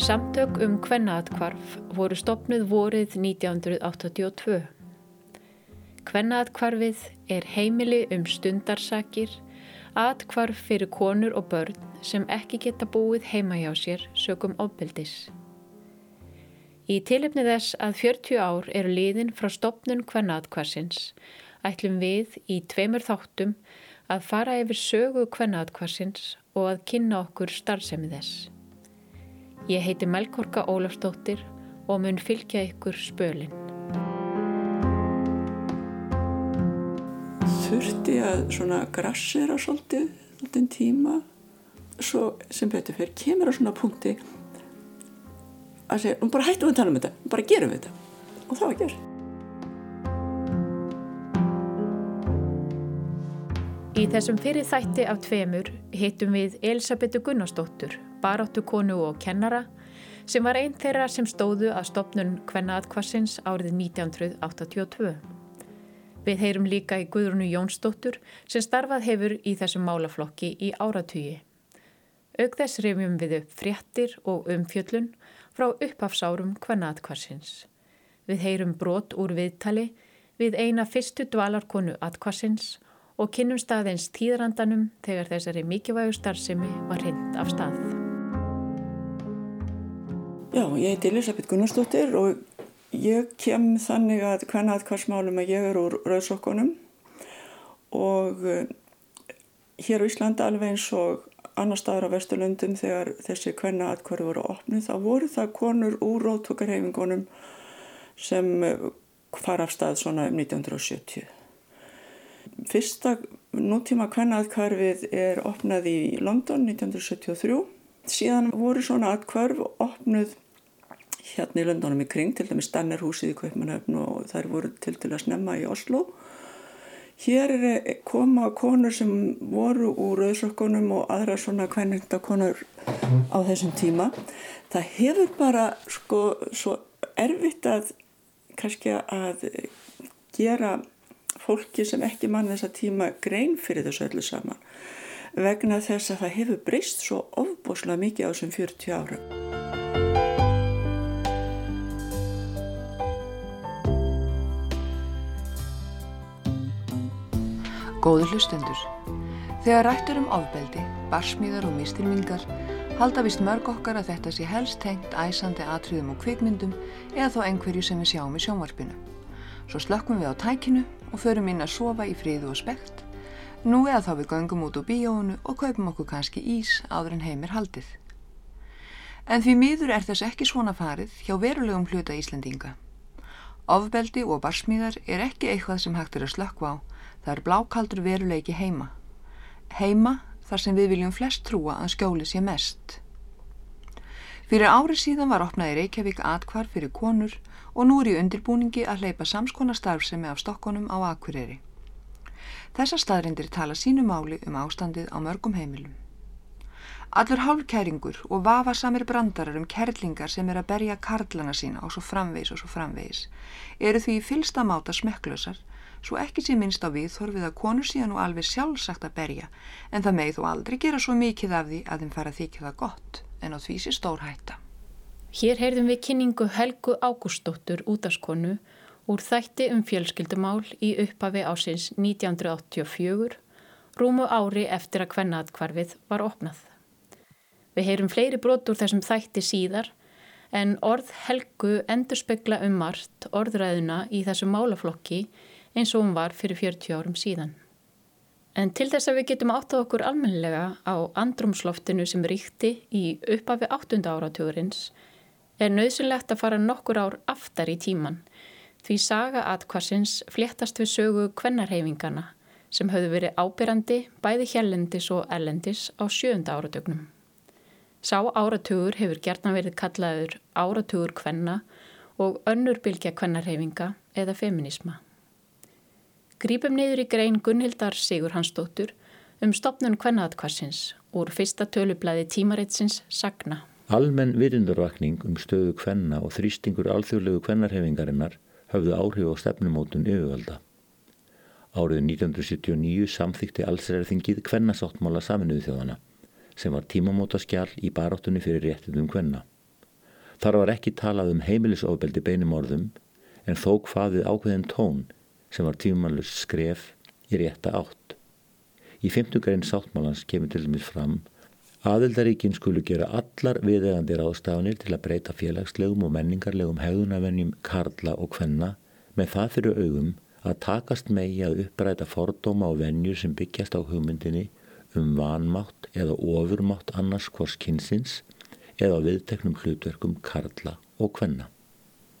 Samtök um kvennaatkvarf voru stopnuð vorið 1982. Kvennaatkvarfið er heimili um stundarsakir, atkvarf fyrir konur og börn sem ekki geta búið heima hjá sér sögum ofbeldis. Í tilipni þess að 40 ár eru liðin frá stopnun kvennaatkvarsins ætlum við í tveimur þáttum að fara yfir sögu kvennaatkvarsins og að kynna okkur starfsemið þess. Ég heiti Melkorka Ólafsdóttir og mun fylgja ykkur spölinn. Þurfti að svona grassera svolítið þáttinn tíma svo sem betur fyrir kemur á svona punkti að segja, nú bara hættum við að tala um þetta, bara gerum við þetta og það var gerð. Í þessum fyrir þætti af tveimur hittum við Elisabetu Gunnarsdóttur, baráttu konu og kennara, sem var einn þeirra sem stóðu að stopnun Kvennaatkvassins árið 1982. Við heyrum líka í Guðrunu Jónsdóttur sem starfað hefur í þessum málaflokki í áratugi. Aug þess reyfjum við upp fréttir og umfjöllun frá upphafsárum Kvennaatkvassins. Við heyrum brot úr viðtali við eina fyrstu dvalarkonu atkvassins og kynnum staðins tíðrandanum þegar þessari mikilvægu starfsemi var hreint af stað. Já, ég heiti Elisabeth Gunnarsdóttir og ég kem þannig að hvenna að hvers málum að ég er úr Rauðsokkonum og eh, hér á Íslanda alveg eins og annar staður á Vesturlundum þegar þessi hvenna atkværu voru opnið þá voru það konur úr róttökarhefingunum sem eh, fara af stað svona um 1970 fyrsta nútíma kvennaðkvarfið er opnað í London 1973. Síðan voru svona atkvarf opnuð hérna í Londonum í kring, til dæmis Stannerhúsið í Kaupmannöfn og þær voru til til að snemma í Oslo. Hér er koma konur sem voru úr auðsokkunum og aðra svona kvennendakonur á þessum tíma. Það hefur bara sko svo erfitt að kannski að gera fólki sem ekki mann þessa tíma grein fyrir þessu öllu saman vegna þess að það hefur breyst svo ofboslega mikið á þessum 40 árum. Góður hlustendur. Þegar rættur um ofbeldi, barsmíðar og mistilmingar halda vist mörg okkar að þetta sé helst tengt æsandi atriðum og kvikmyndum eða þó einhverju sem við sjáum í sjónvarpinu. Svo slökkum við á tækinu og förum inn að sofa í fríðu og spekt. Nú eða þá við göngum út úr bíónu og kaupum okkur kannski ís áður en heimir haldið. En því miður er þess ekki svona farið hjá verulegum hluta Íslandinga. Ofbeldi og barsmíðar er ekki eitthvað sem hægt er að slökka á, það er blákaldur veruleiki heima. Heima þar sem við viljum flest trúa að skjóli sé mest. Fyrir ári síðan var opnaði Reykjavík atkvar fyrir konur og nú er í undirbúningi að hleypa samskona starfsemi af stokkonum á Akureyri. Þessar staðrindir tala sínu máli um ástandið á mörgum heimilum. Allur hálfkæringur og vafasamir brandarar um kerlingar sem er að berja karlana sína og svo framvegis og svo framvegis eru því fylsta máta smekklausar svo ekki sé minnst á við þorfið að konur síðan og alveg sjálfsagt að berja en það með þú aldrei gera svo mikið af því að þeim fara þykja það gott en á því sé stór hætta. Hér heyrðum við kynningu Helgu Ágústóttur útaskonu úr þætti um fjölskyldumál í upphafi ásins 1984, rúmu ári eftir að kvennaatkvarfið var opnað. Við heyrum fleiri brotur þessum þætti síðar en orð Helgu endur spekla um margt orðræðuna í þessu málaflokki eins og hún var fyrir 40 árum síðan. En til þess að við getum áttað okkur almenlega á andrumsloftinu sem ríkti í upphafi 8. áratugurins er nöðsynlegt að fara nokkur ár aftar í tíman því saga atkvarsins fléttast við sögu kvennarheyfingana sem höfðu verið ábyrrandi bæði hjælendis og ellendis á sjönda áratögnum. Sá áratugur hefur gertna verið kallaður áratugur kvenna og önnur bylgja kvennarheyfinga eða feminisma. Grípum niður í grein Gunnhildar Sigur Hansdóttur um stopnun kvennaatkvarsins úr fyrsta tölublaði tímaritsins Sagna. Almenn virðindurvakning um stöðu kvenna og þrýstingur alþjóðlegu kvennarhefingarinnar höfðu áhrif á stefnumótun yfirvalda. Árið 1979 samþykti allsræðarþingið kvennasáttmála saminuðu þjóðana sem var tímamóta skjál í baráttunni fyrir réttindum kvenna. Þar var ekki talað um heimilisofbeldi beinum orðum en þó hvaðið ákveðin tón sem var tímanlust skref í rétta átt. Í 50 grein sáttmálans kemur til dæmis fram Aðildaríkin skulu gera allar viðegandi ráðstafanir til að breyta félagslegum og menningarlegum hegðunavennjum karla og kvenna með það fyrir augum að takast megi að uppræta fordóma og vennjur sem byggjast á hugmyndinni um vanmátt eða ofurmátt annars hvors kynsins eða viðteknum hlutverkum karla og kvenna.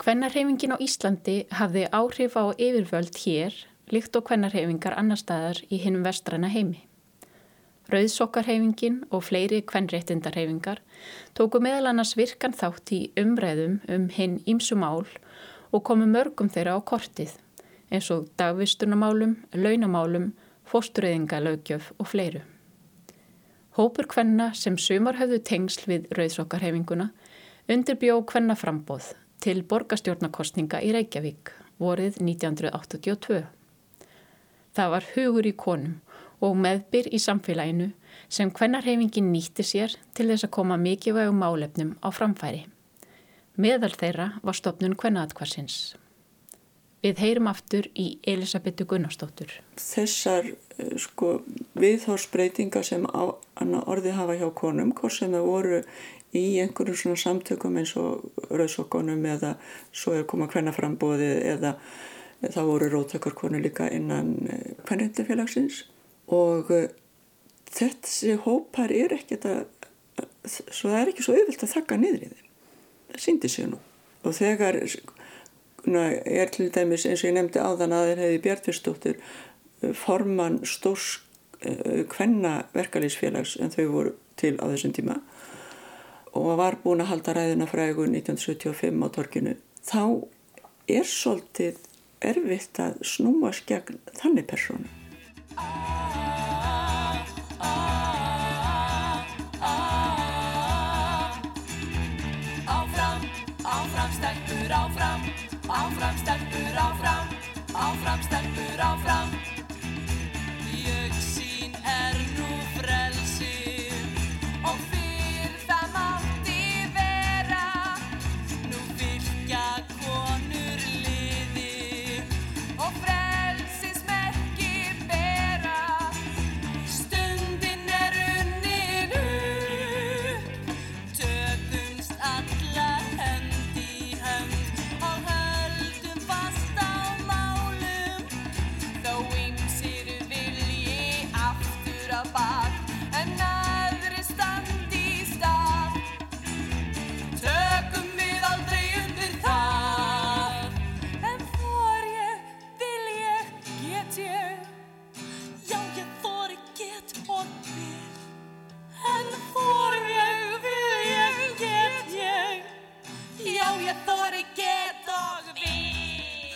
Kvennarhefingin á Íslandi hafði áhrif á yfirvöld hér líkt og kvennarhefingar annar staðar í hinnum vestræna heimi. Rauðsokkarhefingin og fleiri kvennréttindarhefingar tóku meðal annars virkan þátt í umræðum um hinn ímsumál og komu mörgum þeirra á kortið eins og dagvistunamálum, launamálum, fóstureyðingalögjöf og fleiru. Hópur kvenna sem sumar höfðu tengsl við Rauðsokkarhefinguna undirbjó kvennaframbóð til borgastjórnarkostninga í Reykjavík vorið 1982. Það var hugur í konum og meðbyr í samfélaginu sem hvernarhefingin nýtti sér til þess að koma mikilvægum málefnum á framfæri. Meðal þeirra var stopnun hvernaatkvarsins. Við heyrum aftur í Elisabetu Gunnarsdóttur. Þessar eh, sko, viðhórsbreytinga sem á, orði hafa hjá konum, hvort sem það voru í einhverjum svona samtökum eins og rauðsokkonum eða svo er koma hvernaframbóði eða það voru róttökarkonu líka innan hvernreittifélagsins eh, og uh, þessi hópar er ekkert að svo það er ekki svo auðvilt að þakka niður í þeim. Það síndi sig nú. Og þegar na, er til dæmis eins og ég nefndi áðan að þeir hefði Bjartvirsdóttir uh, forman stórs kvenna verkalýsfélags en þau voru til á þessum tíma og var búin að halda ræðina frægu 1975 á torkinu þá er svolítið erfitt að snúa skegn þannig persónu. Áfram stelpur áfram, áfram stelpur áfram. Ég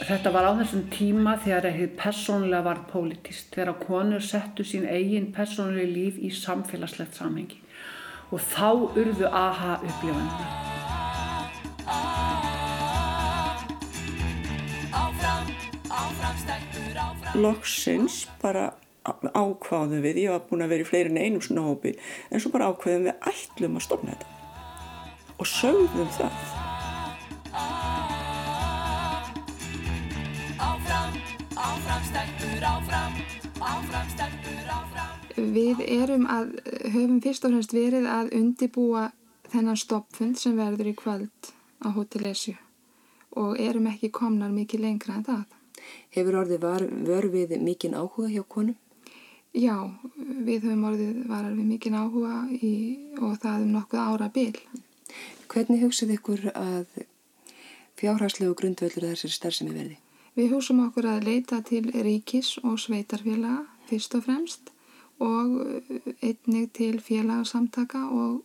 Þetta var á þessum tíma þegar það persónulega var pólitíst, þegar konur settu sín eigin persónulega líf í samfélagslegt samhengi. Og þá urðu aha upplifanir. Áfram, áfram, stelpur áfram. Loksins bara ákváðum við, ég var búin að vera í fleiri en einum svona hópi, en svo bara ákváðum við ætlum að stopna þetta. Og sögðum það Við erum að, höfum fyrst og fremst verið að undibúa þennan stoppfund sem verður í kvöld á Hotel Esju og erum ekki komnar mikið lengra en það. Hefur orðið við mikinn áhuga hjá konum? Já, við höfum orðið varar við mikið áhuga í, og það um nokkuð ára bil. Hvernig hugsið ykkur að fjárhagslegu grundvöldur þessir starfsemi verði? Við húsum okkur að leita til ríkis og sveitarfélaga fyrst og fremst og einnig til félagsamtaka og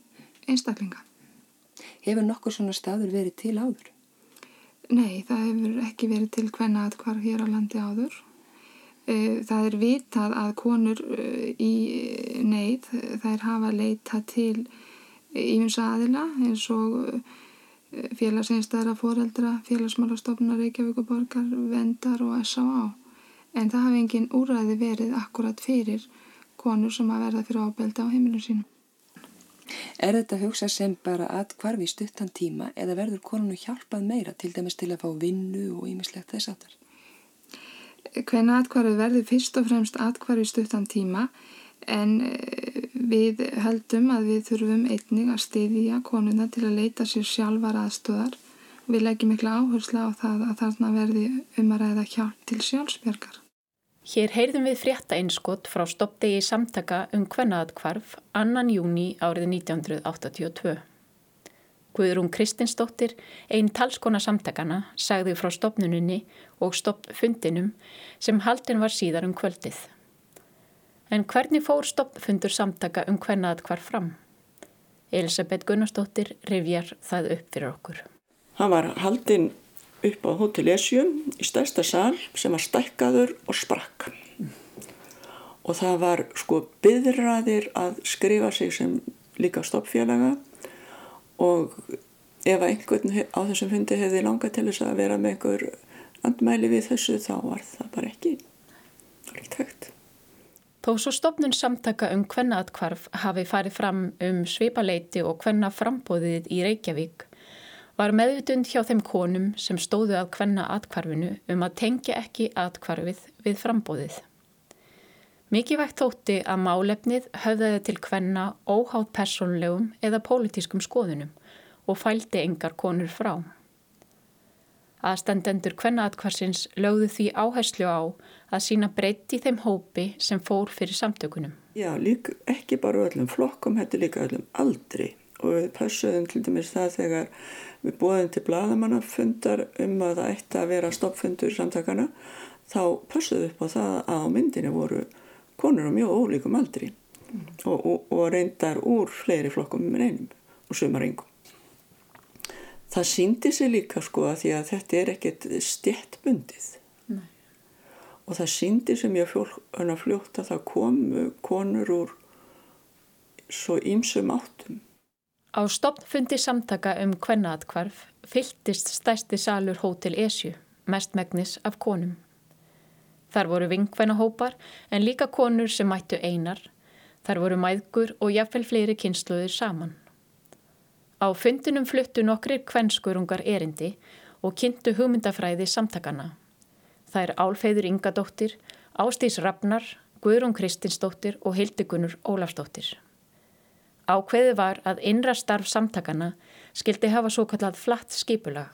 einstaklinga. Hefur nokkur svona staður verið til áður? Nei, það hefur ekki verið til hvenna atkvar hér á landi áður. Eh, Það er vitað að konur eh, í neyð, þær hafa leitað til ímins aðila eins og félagseinstæðra foreldra, félagsmálastofnar Reykjavíkuborgar, vendar og S.A.A. En það hafi engin úræði verið akkurat fyrir konur sem að verða fyrir ábelda á heimilinu sínum. Er þetta hugsa sem bara að hvarfi stuttan tíma eða verður konunu hjálpað meira til dæmis til að fá vinnu og ýmislegt þess aftar? Hvenna atkvarfi verður fyrst og fremst atkvarfi stuttan tíma en eh, við höldum að við þurfum einnig að stiðja konuna til að leita sér sjálfar aðstöðar og við leggjum miklu áherslu á það að þarna verði um að ræða hjálp til sjálfsbjörgar. Hér heyrðum við frétta einskott frá stoppdegi samtaka um kvennaðatkvarf annan júni árið 1982. Guðrún Kristinsdóttir, einn talskona samtakana, sagði frá stopnuninni og stoppfundinum sem haldin var síðar um kvöldið. En hvernig fór stoppfundur samtaka um kvennaðatkvarf fram? Elisabeth Gunnarsdóttir rivjar það upp fyrir okkur. Hann var haldin upp á Hotel Esjum í stærsta sál sem var stækkaður og sprakk. Og það var sko byðraðir að skrifa sig sem líka stoppfélaga og ef einhvern á þessum fundi hefði langað til þess að vera með einhver andmæli við þessu þá var það bara ekki alveg tægt. Þó svo stopnun samtaka um hvennaatkvarf hafi farið fram um svipaleiti og hvenna frambóðið í Reykjavík var meðutund hjá þeim konum sem stóðu að hvenna atkvarfinu um að tengja ekki atkvarfið við frambóðið. Mikið vægt þótti að málefnið höfðaði til hvenna óhátt personlegum eða pólitískum skoðunum og fældi engar konur frá. Aðstandendur hvenna atkvarsins lögðu því áherslu á að sína breytti þeim hópi sem fór fyrir samtökunum. Já, lík, ekki bara öllum flokkum, þetta líka öllum aldri og við passuðum til dæmis það þegar við bóðum til bladamannafundar um að það ætti að vera stoppfundur samtakana þá passuðum við upp á það að á myndinu voru konur á mjög ólíkum aldri mm. og, og, og reyndar úr fleiri flokkum með einum og sumar engum. Það síndi sig líka sko að því að þetta er ekkert stjettbundið Nei. og það síndi sig mjög fljótt að það komu konur úr svo ímsum áttum Á stopnfundi samtaka um kvennaatkvarf fyltist stæsti salur Hótel Esju, mestmægnis af konum. Þar voru vingvennahópar en líka konur sem mættu einar. Þar voru mæðgur og jafnvel fleiri kynsluðir saman. Á fundinum fluttu nokkrir kvennskurungar erindi og kynntu hugmyndafræði samtakana. Það er Álfeyður Ingadóttir, Ástís Ragnar, Guðrún Kristinsdóttir og Hildegunur Ólafsdóttir. Ákveði var að innra starf samtakana skildi hafa svo kallað flatt skipulag,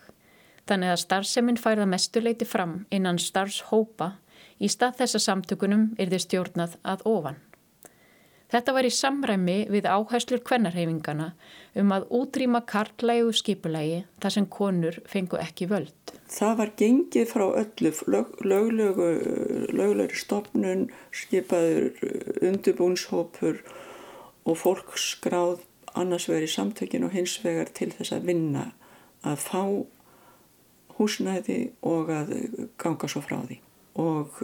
þannig að starfseminn færða mestuleiti fram innan starfshópa í stað þessa samtökunum yrði stjórnað að ofan. Þetta var í samræmi við áherslur kvennarheyfingana um að útrýma karlægu skipulagi þar sem konur fengu ekki völd. Það var gengið frá öllu löglögu, stopnun, skipaður undirbúnshópur og fólk skráð annars vegar í samtökin og hins vegar til þess að vinna að fá húsnæði og að ganga svo frá því og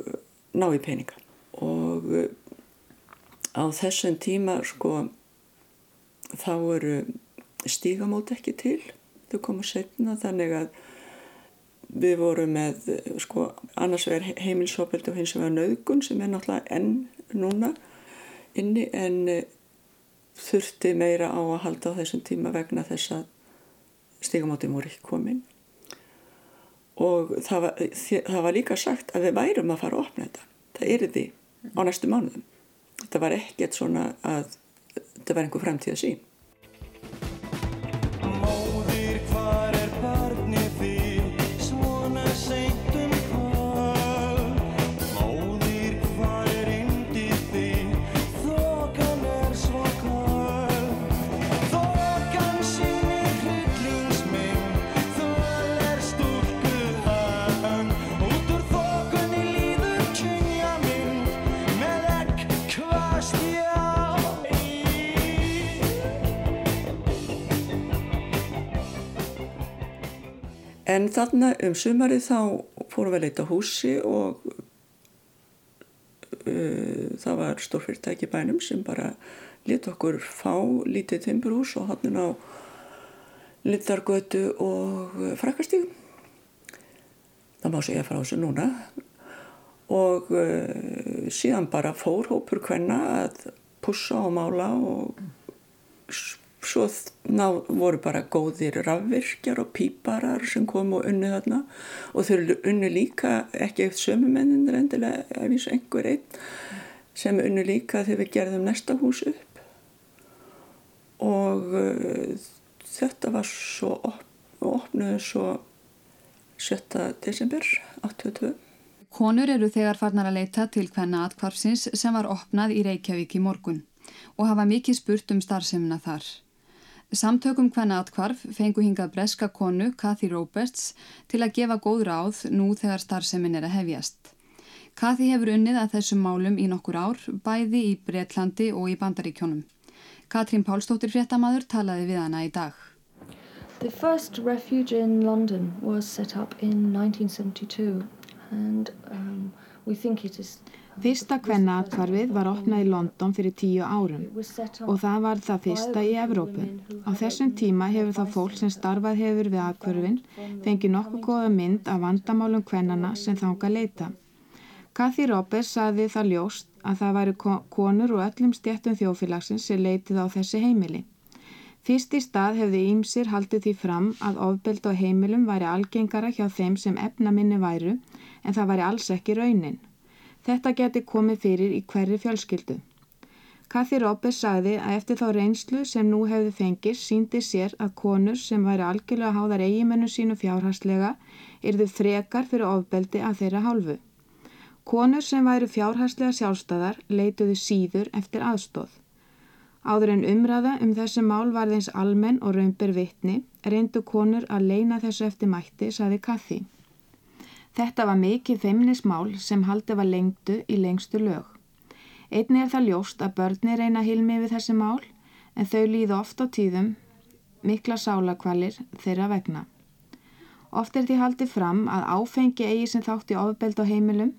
ná í peninga. Og eh, á þessum tíma sko þá eru stígamót ekki til. Þau komu setna þannig að við vorum með sko annars vegar heimilsopildi og hins vegar nöðgun sem er náttúrulega enn núna inni en þurfti meira á að halda á þessum tíma vegna þess að stigamótin voru ekki komin. Og það var, það var líka sagt að við værum að fara að opna þetta. Það er því á næstu mánuðum. Þetta var ekkert svona að þetta var einhver fremtíð að sín En þarna um sumarið þá fórum við að leita húsi og uh, það var stórfyrirtæki bænum sem bara liti okkur fá lítið timburhús og hann á Littargötu og Frakastígum. Það má segja frá þessu núna og uh, síðan bara fór hópur hvenna að pussa og mála og svo ná, voru bara góðir rafvirkjar og píparar sem kom og unnu þarna og þau unnu líka ekki eitt sömu menninir endilega ef eins og einhver einn sem unnu líka þegar við gerðum næsta hús upp og uh, þetta var svo op opnuðu svo 7. desember 82 Konur eru þegar farnar að leita til hvenna atkvarfsins sem var opnað í Reykjavík í morgun og hafa mikið spurt um starfsemina þar. Samtökum hvenna atkvarf fengu hingað breska konu Kathy Roberts til að gefa góð ráð nú þegar starfsemin er að hefjast. Kathy hefur unnið að þessum málum í nokkur ár, bæði í Breitlandi og í Bandaríkjónum. Katrín Pálsdóttir fréttamaður talaði við hana í dag. The first refuge in London was set up in 1972 and um, we think it is Fyrsta kvennaatkvarfið var opnað í London fyrir tíu árum og það var það fyrsta í Evrópu. Á þessum tíma hefur það fólk sem starfað hefur við atkvarfin fengið nokkuð goða mynd af vandamálum kvennana sem þánga leita. Kathy Roberts saði það ljóst að það væri konur og öllum stjættum þjófélagsins sem leitið á þessi heimili. Fyrst í stað hefði Ímsir haldið því fram að ofbeld á heimilum væri algengara hjá þeim sem efna minni væru en það væri alls ekki raunin. Þetta geti komið fyrir í hverri fjölskyldu. Kathy Roberts sagði að eftir þá reynslu sem nú hefði fengist síndi sér að konur sem væri algjörlega háðar eigimennu sínu fjárhastlega yrðu frekar fyrir ofbeldi að þeirra hálfu. Konur sem væri fjárhastlega sjálfstæðar leituðu síður eftir aðstóð. Áður en umræða um þessi mál varði eins almenn og raunber vittni reyndu konur að leina þessu eftir mætti, saði Kathy. Þetta var mikið feimnismál sem haldi var lengtu í lengstu lög. Einni er það ljóst að börni reyna hilmi við þessi mál en þau líða oft á tíðum mikla sálakvalir þeirra vegna. Oft er því haldið fram að áfengi eigi sem þátt í ofbeld á heimilum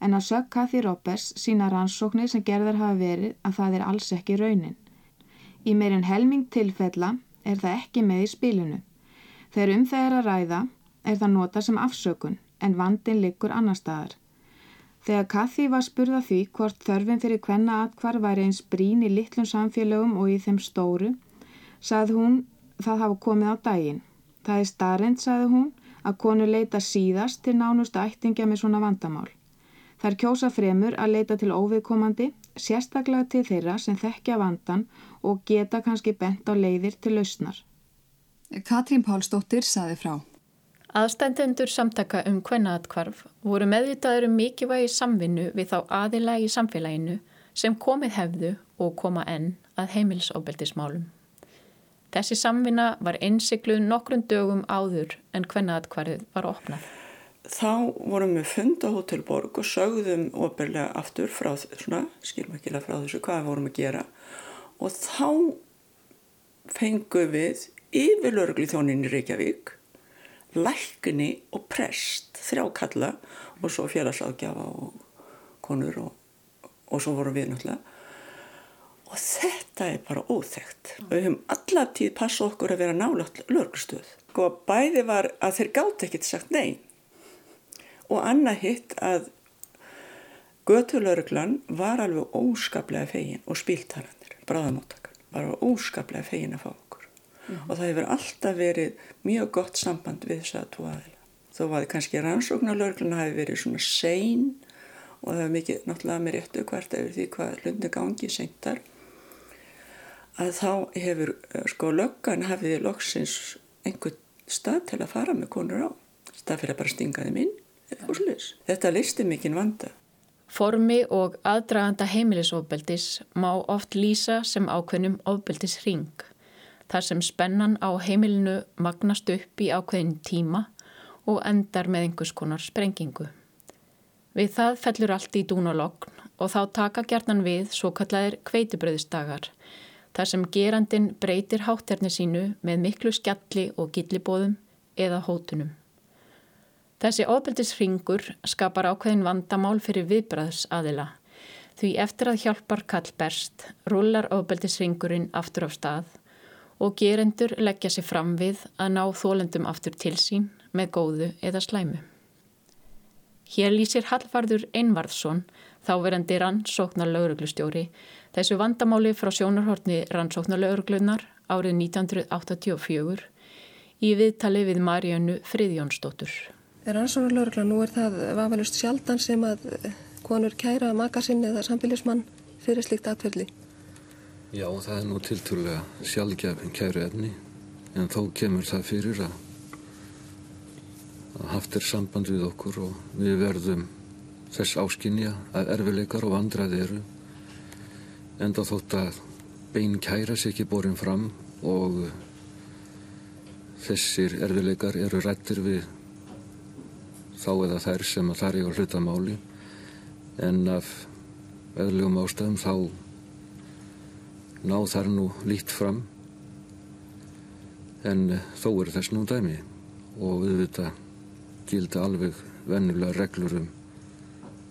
en að sög Kathy Roberts sína rannsóknir sem gerðar hafa verið að það er alls ekki raunin. Í meirinn helming tilfella er það ekki með í spilinu. Þegar um það er að ræða er það nota sem afsökun en vandin liggur annar staðar. Þegar Kathy var spurða því hvort þörfin fyrir hvenna atkvar væri eins brín í litlum samfélögum og í þeim stóru, sað hún það hafa komið á daginn. Það er starrend, sagði hún, að konu leita síðast til nánustu ættingja með svona vandamál. Þær kjósa fremur að leita til óviðkomandi, sérstaklega til þeirra sem þekkja vandan og geta kannski bent á leiðir til lausnar. Katrín Pálsdóttir saði frá. Aðstændendur samtaka um kvennaatkvarf voru meðvitaður um mikilvægi samvinnu við þá aðila í samfélaginu sem komið hefðu og koma enn að heimilsóbeldismálum. Þessi samvinna var einsikluð nokkrum dögum áður en kvennaatkvarfið var opnað. Þá vorum við fund á Hotel Borg og sögðum operlega aftur frá svona, skilmækilega frá þessu hvað við vorum að gera og þá fengum við yfir lörgli þjónin í Reykjavík lækni og prest þrjá kalla og svo félagsáðgjafa og konur og, og svo vorum við náttúrulega. Og þetta er bara óþægt og við höfum allar tíð passa okkur að vera nálátt lörgstuð og bæði var að þeir gátt ekkert sagt nei og annað hitt að götulörglan var alveg óskaplega fegin og spíltalandir, bráðamóttakan var óskaplega fegin að fá mm -hmm. og það hefur alltaf verið mjög gott samband við þess að tvo aðila þó var kannski rannsóknarlörgluna hafi verið svona sein og það hefur mikið náttúrulega með réttu hvert eftir því hvað hlundi gangi seintar að þá hefur sko löggan hafið loksins einhver stað til að fara með konur á það fyrir að bara stinga þeim inn Þetta listi mikinn vanda. Formi og aðdraganda heimilisofbeldis má oft lýsa sem ákveðnum ofbeldisring. Þar sem spennan á heimilinu magnast upp í ákveðin tíma og endar með einhvers konar sprengingu. Við það fellur allt í dún og þá taka gjarnan við svo kallar kveitibröðsdagar. Þar sem gerandin breytir hátterni sínu með miklu skjalli og gillibóðum eða hótunum. Þessi ofbeldisringur skapar ákveðin vandamál fyrir viðbræðsaðila því eftir að hjálpar kall berst rullar ofbeldisringurinn aftur á stað og gerendur leggja sér fram við að ná þólendum aftur til sín með góðu eða slæmu. Hér lýsir Hallvarður Einvarðsson, þáverandi rannsóknar lauruglustjóri, þessu vandamáli frá sjónarhortni rannsóknar lauruglunar árið 1984 í viðtali við Marjánu Friðjónsdóttur. Er ansvonarlaurugla, nú er það vafalust sjaldan sem að konur kæra makasinn eða sambilismann fyrir slikt atverðli? Já, það er nú tilturlega sjálfgefn kæru efni en þó kemur það fyrir að, að haft er samband við okkur og við verðum þess áskinja að erfileikar og vandraði eru enda þótt að bein kæra sér ekki borin fram og þessir erfileikar eru rættir við þá eða þær sem að þar eiga hlutamáli en af eðlugum ástæðum þá ná þar nú lít fram. En þó er þess nú dæmi. Og við vita gildi alveg vennulega reglur um,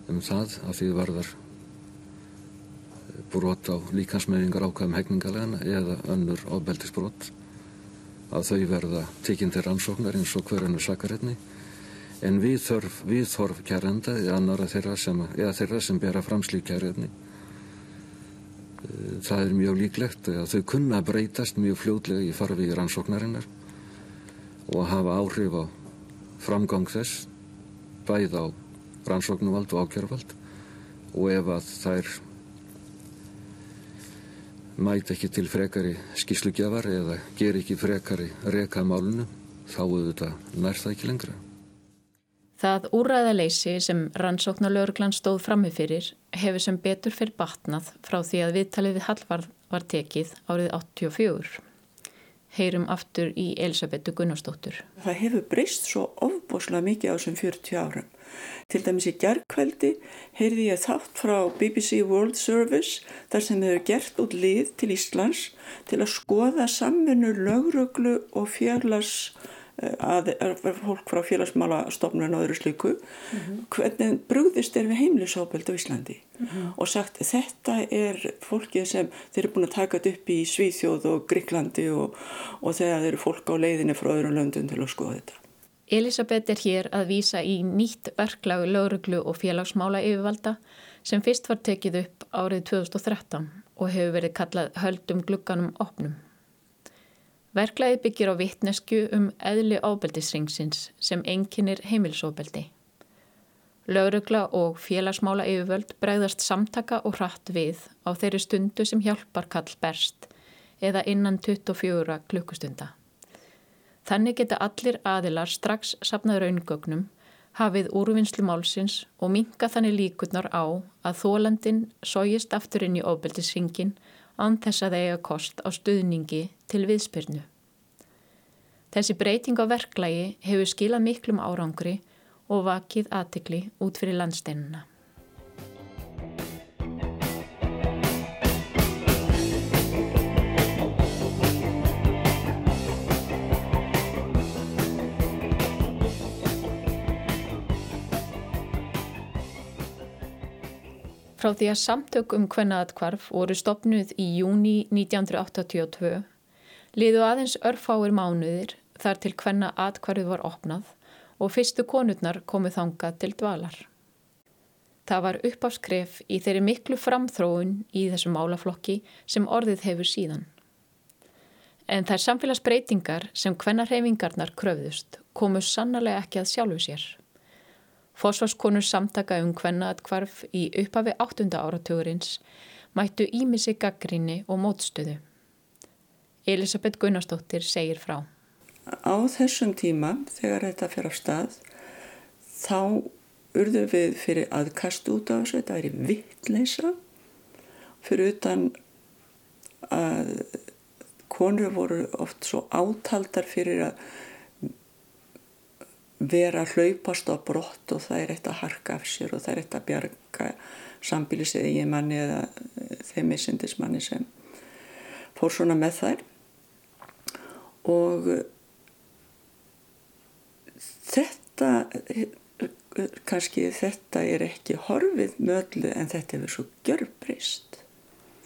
um það að því varðar brot á líkansmeðingar ákvæðum hegningalegana eða önnur ábeldisbrot að þau verða tekinn til rannsóknar eins og hverjanu sakaretni en við þörf, við kærenda eða þeirra sem, eða þeirra sem bera framslík kærefni eh, það er mjög líklegt að þau kunna breytast mjög fljóðlega í farfi í rannsóknarinnar og hafa áhrif á framgang þess bæð á rannsóknuvald og ákjörvald og ef að þær mæti ekki til frekari skíslugjafar eða ger ekki frekari reka málunu þá auðvitað nær það ekki lengra. Það úræðaleysi sem rannsóknarlauruglan stóð frammi fyrir hefur sem betur fyrir batnað frá því að viðtalið við Hallvarð var tekið árið 84. Heyrum aftur í Elisabetu Gunnarsdóttur. Það hefur breyst svo ofboslega mikið á þessum 40 árum. Til dæmis í gerðkveldi heyrði ég þátt frá BBC World Service þar sem hefur gert út lið til Íslands til að skoða samvinnu lögröglu og fjarlags að fólk frá félagsmálastofnun og öðru slíku mm -hmm. hvernig brúðist er við heimlisábeld á Íslandi mm -hmm. og sagt þetta er fólkið sem þeir eru búin að taka upp í Svíþjóð og Gríklandi og, og þegar þeir eru fólk á leiðinni frá öðrum löndun til að skoða þetta. Elisabeth er hér að vísa í nýtt verklag lauruglu og félagsmála yfirvalda sem fyrst var tekið upp árið 2013 og hefur verið kallað höldum glugganum opnum. Verklaði byggir á vittnesku um eðli ábeldisringsins sem enginnir heimilsóbeldi. Laurugla og félagsmála yfirvöld bregðast samtaka og hratt við á þeirri stundu sem hjálpar kall berst eða innan 24 klukkustunda. Þannig geta allir aðilar strax sapnað raungögnum, hafið úrvinnslu málsins og minka þannig líkurnar á að þólandin sógist aftur inn í óbeldisringin án þess að eiga kost á stuðningi til viðspyrnu. Þessi breyting á verklagi hefur skilað miklum árangri og vakið aðtikli út fyrir landsteinuna. Frá því að samtök um hvennaðatkvarf voru stopnuð í júni 1982 liðu aðeins örfáir mánuðir þar til hvenna atkvarfið var opnað og fyrstu konurnar komuð þangað til dvalar. Það var uppafskref í þeirri miklu framþróun í þessum málaflokki sem orðið hefur síðan. En þær samfélagsbreytingar sem hvenna hreyfingarnar kröfðust komu sannlega ekki að sjálfu sér. Fósfarskonur samtaka um hvenna atkvarf í upphafi 8. áratugurins mættu ímissi gaggrinni og mótstöðu. Elisabeth Gunnarsdóttir segir frá. Á þessum tíma þegar þetta fyrir af stað þá urðum við fyrir aðkast út á þessu, þetta er vittleisa fyrir utan að konur voru oft svo átaldar fyrir að vera að hlaupast á brott og það er eitt að harka af sér og það er eitt að bjarga sambílisið í manni eða þeim missindismanni sem fór svona með þær. Og þetta kannski þetta er ekki horfið möglu en þetta hefur svo gjörbreyst.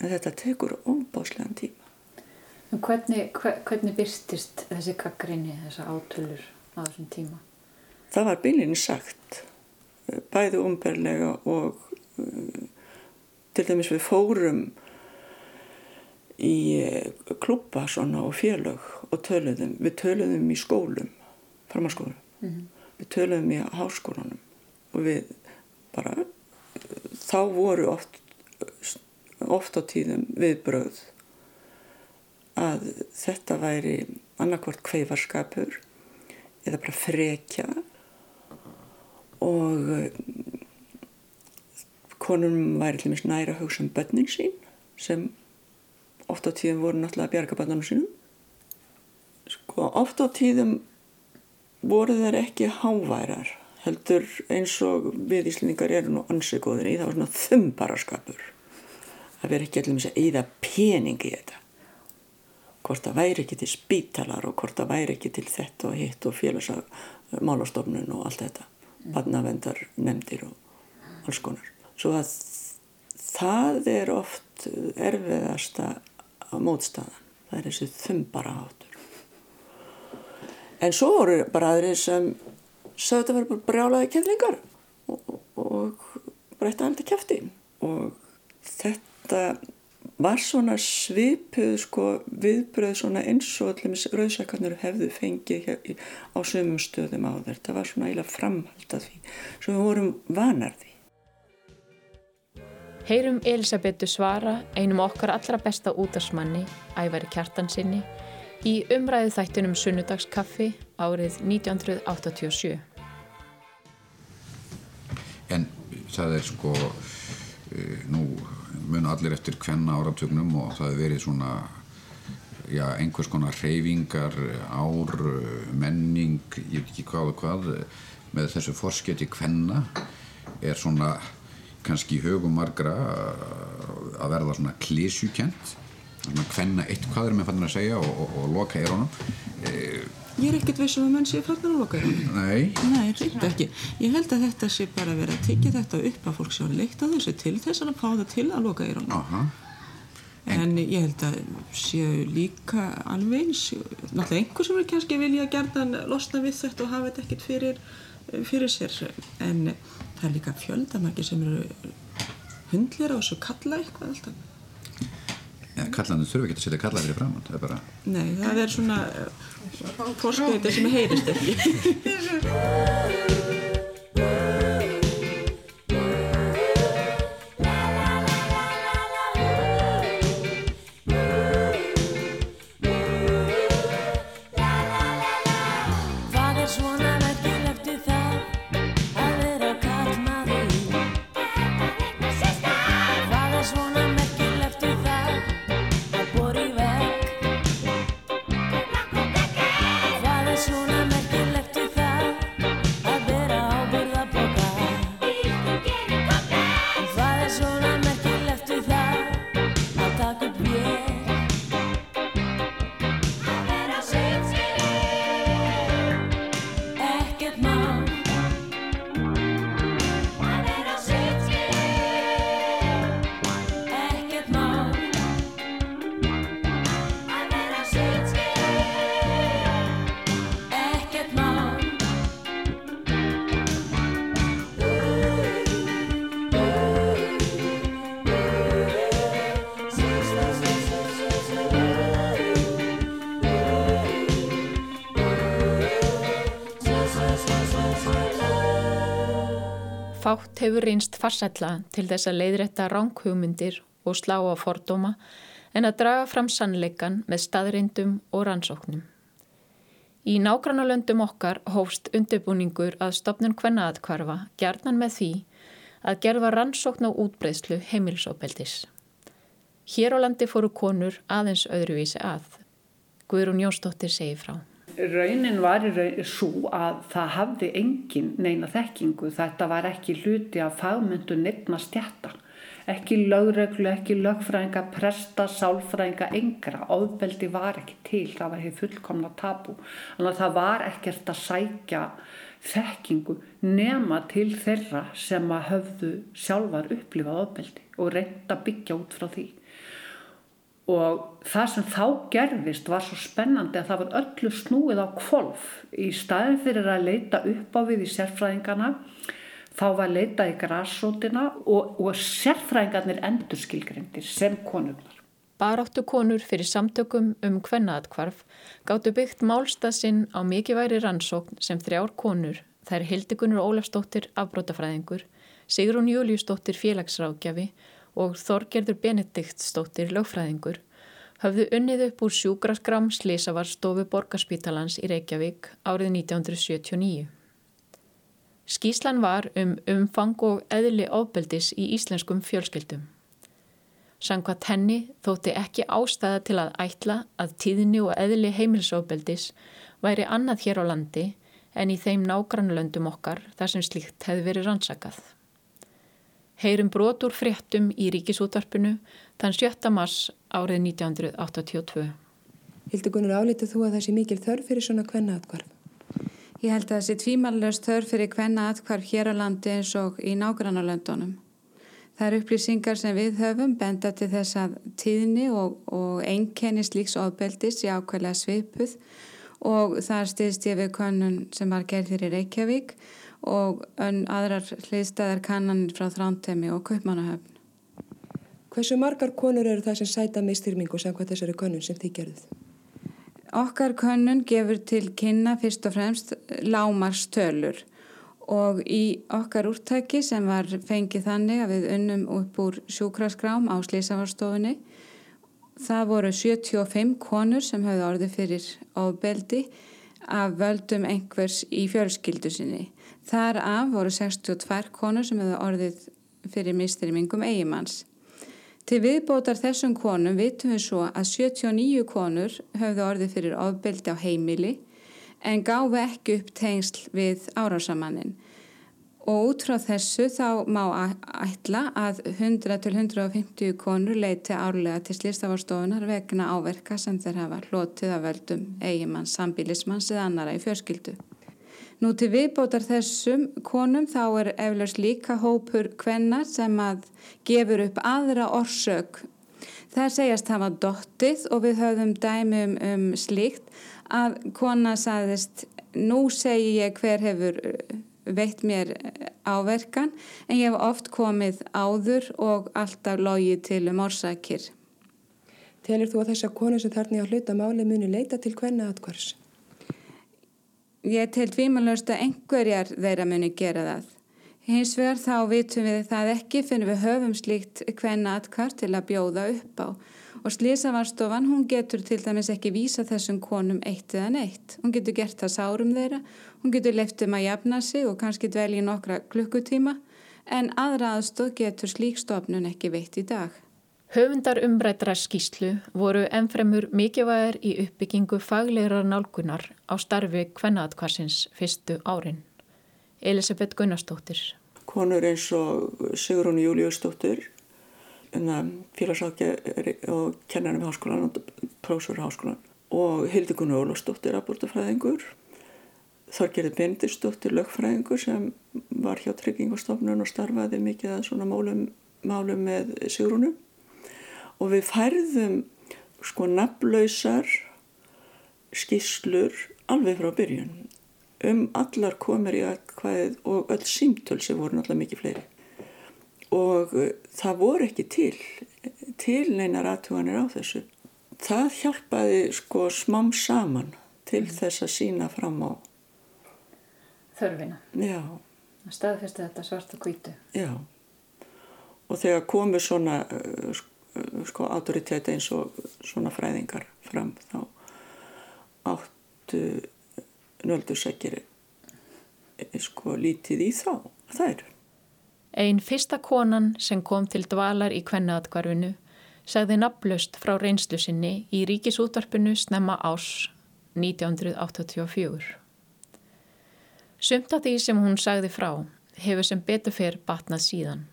En þetta tekur óbáslegan tíma. En hvernig, hvernig byrstist þessi kakrinni, þessa átölur á þessum tíma? Það var bílinni sagt bæði umberlega og uh, til dæmis við fórum í klúpa svona og félög og töluðum. Við töluðum í skólum, farmaskólum. Mm -hmm. Við töluðum í háskólanum og við bara, þá voru oft, oft á tíðum viðbröð að þetta væri annarkvort kveifarskapur eða bara frekja og eh, konum væri til og með næra að hugsa um börnin sín sem oft á tíðum voru náttúrulega að bjarga börnunum sínum. Sko, oft á tíðum voru þeir ekki háværar heldur eins og við íslendingar eru nú ansið góður í það var svona þumbaraskapur að vera ekki allir með að eða peningi í þetta hvort það væri ekki til spítalar og hvort það væri ekki til þetta og hitt og félagsmálastofnun og allt þetta badnavendar nefndir og alls konar. Svo að það er oft erfiðasta mótstaðan. Það er þessi þumbara hátur en svo voru bara aðrið sem sagði þetta verið bara brjálaði keflingar og, og, og bara eitt aðeins kefti og þetta var svona svipuð sko viðbröð svona eins og allir rauðsækarnir hefðu fengið á sömum stöðum á þér. Það var svona eiginlega framhald að því sem við vorum vanar því. Heyrum Elisabetu svara einum okkar allra besta útarsmanni, Ævari Kjartansinni, í umræðu þættunum Sunnudagskaffi árið 1987. En það er sko, nú mun allir eftir hvenna áratögnum og það hefur verið svona já, einhvers konar reyfingar, ár, menning, ég veit ekki hvað og hvað, með þessu forsketi hvenna er svona kannski í högum margra að verða svona klísjukent svona hvenna eitt hvað er með fannin að segja og, og, og loka eirónum e Ég er ekkert veist um að menn sé fannin að loka eirónum Nei. Nei, reynd ekki. Ég held að þetta sé bara að vera að tekja þetta upp að fólk sjá leikt á þessu til þess að fá það til að loka eirónum Aha. En, en ég held að séu líka alveg eins, náttúrulega einhver sem er kannski vilja gerðan losna við þetta og hafa þetta ekkert fyrir, fyrir sér. En það er líka fjöldamarki sem eru hundlir á þessu kalla eitthvað alltaf. Ja, kallanir þurfa ekki að setja kalla fyrir fram, það er bara... Nei, það er svona fórskveitir sem heyrist ekki. Fátt hefur reynst farsætla til þess að leiðrætta ránkhugmyndir og slá á fordóma en að draga fram sannleikan með staðrindum og rannsóknum. Í nágrannalöndum okkar hófst undirbúningur að stopnum hvernaatkvarfa gerðnan með því að gerða rannsókn á útbreyðslu heimilsópeldis. Hér á landi fóru konur aðeins öðruvísi að. Guðrún Jónsdóttir segi frá. Raunin var í raun svo að það hafði engin neina þekkingu. Þetta var ekki hluti af fagmyndu nefna stjætta. Ekki lögreglu, ekki lögfræðinga, presta, sálfræðinga, engra. Óðbeldi var ekki til, það var hefur fullkomna tabu. Þannig að það var ekkert að sækja þekkingu nema til þeirra sem að höfðu sjálfar upplifað óðbeldi og reynda byggja út frá því og það sem þá gerðist var svo spennandi að það var öllu snúið á kvolf í staðin fyrir að leita upp á við í sérfræðingana þá var leita í græsótina og, og sérfræðingarnir endurskilgrindir sem konurnar. Baráttu konur fyrir samtökum um kvennaðatkvarf gáttu byggt málstað sinn á mikilværi rannsókn sem þrjár konur, þær Hildegunur Ólafsdóttir afbrótafræðingur, Sigrún Júliusdóttir félagsrákjafi og Þorgerður Benediktsdóttir lögfræðingur, höfðu unnið upp úr sjúgraskram Slisavarstofu Borgarspítalans í Reykjavík árið 1979. Skíslan var um umfang og eðli ofbeldis í íslenskum fjölskyldum. Sankvæmt henni þótti ekki ástæða til að ætla að tíðni og eðli heimilsofbeldis væri annað hér á landi en í þeim nágrannlöndum okkar þar sem slíkt hefði verið rannsakað. Heyrum brotur fréttum í ríkisútvarpinu þann 7. mars árið 1982. Hildur Gunnar, álítið þú að það sé mikil þörf fyrir svona kvenna atkvarf? Ég held að það sé tvímanlega þörf fyrir kvenna atkvarf hér á landi eins og í nágrannlöndunum. Það eru upplýsingar sem við höfum benda til þess að tíðni og, og einkenni slíks ofbeldis í ákveðlega svipuð og þar styrst ég við konun sem var gerð fyrir Reykjavík og aðrar hliðstæðar kannanir frá Þrántemi og Kaupmannahöfn. Hversu margar konur eru það sem sæta mistyrmingu samkvæmt þessari konun sem þið gerðuð? Okkar konun gefur til kynna fyrst og fremst lámarstölur og í okkar úrtæki sem var fengið þannig að við unnum upp úr sjúkraskrám á Slísavarstofunni það voru 75 konur sem hafði orðið fyrir ofbeldi af völdum einhvers í fjölskyldu sinni. Þar af voru 62 konur sem hefði orðið fyrir mistrymingum eigimanns. Til viðbótar þessum konum vitum við svo að 79 konur höfðu orðið fyrir ofbeldi á heimili en gáfi ekki upp tengsl við árásamannin. Og út frá þessu þá má ætla að 100-150 konur leiti árlega til slýstafarstofunar vegna áverka sem þeir hafa hlotið að völdum eigimanns, sambílismanns eða annara í fjörskildu. Nú til viðbótar þessum konum þá er eflaust líka hópur kvenna sem að gefur upp aðra orsök. Það segjast hafa dottið og við höfðum dæmi um, slíkt að kona saðist nú segi ég hver hefur uh, veitt mér áverkan en ég hef oft komið áður og alltaf logið til um orsakir. Telir þú að þessa konu sem þarna í að hluta máli muni leita til hvenna atkvars? Ég tel tvímanlöst að einhverjar þeirra muni gera það. Hins vegar þá vitum við það ekki fyrir við höfum slíkt hvenna atkvar til að bjóða upp á og slísavarstofan hún getur til dæmis ekki vísa þessum konum eitt eða neitt. Hún getur gert það sárum þeirra, hún getur leftum að jafna sig og kannski dvelja nokkra klukkutíma en aðra aðstóð getur slík stofnun ekki veitt í dag. Höfundar umbrættra skýslu voru ennfremur mikilvægir í uppbyggingu fagleira nálgunar á starfi kvennaðkvarsins fyrstu árin. Elisabeth Gunnarsdóttir. Konur eins og Sigrun Júliusdóttir félagsákja og kennarinn við háskólan og prósur háskólan og Hildegunni Ólafsdóttir abortufræðingur Þorgerði Bendisdóttir lögfræðingur sem var hjá tryggingastofnun og starfaði mikið að svona málum, málum með Sigrúnu og við færðum sko nafnlausar skýslur alveg frá byrjun. Um allar komir í aðkvæðið og öll símtöl sem voru náttúrulega mikið fleiri. Og uh, það voru ekki til til neinar aðtuganir á þessu. Það hjálpaði sko smám saman til mm. þess að sína fram á þörfina. Já. Staðfesti þetta svart og kvítu já. Og þegar komu svona uh, sko autoritet eins og svona fræðingar fram þá áttu nöldursækjir eh, sko lítið í þá það eru Einn fyrsta konan sem kom til dvalar í kvennaðkvarfinu sagði naflust frá reynslu sinni í ríkisútvarpinu snemma ás 1984. Sumt af því sem hún sagði frá hefur sem betur fyrr batnað síðan,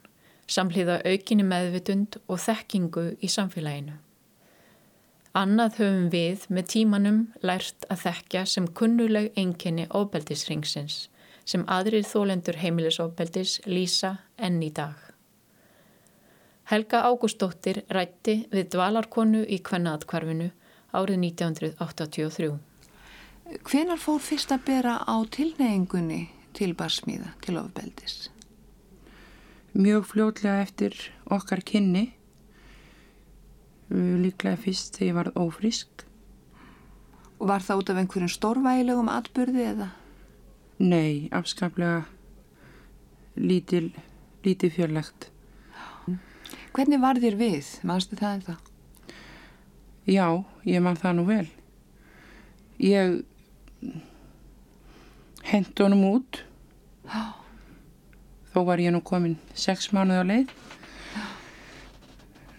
samhliða aukinni meðvitund og þekkingu í samfélaginu. Annað höfum við með tímanum lært að þekka sem kunnuleg enginni óbeldisringsins sem aðrir þólendur heimilisofbeldis lýsa enn í dag. Helga Ágústóttir rætti við dvalarkonu í Kvennaðkvarfinu árið 1983. Hvenar fór fyrst að bera á tilneyingunni til barsmíða til ofbeldis? Mjög fljótlega eftir okkar kynni líklega fyrst þegar ég var ófrisk. Og var það út af einhverjum stórvægilegum atbyrði eða? Nei, afskaplega lítil, lítil fjörlegt. Hvernig var þér við? Mannstu það en það? Já, ég man það nú vel. Ég hendi honum út. Þó var ég nú komin sex mánuð á leið.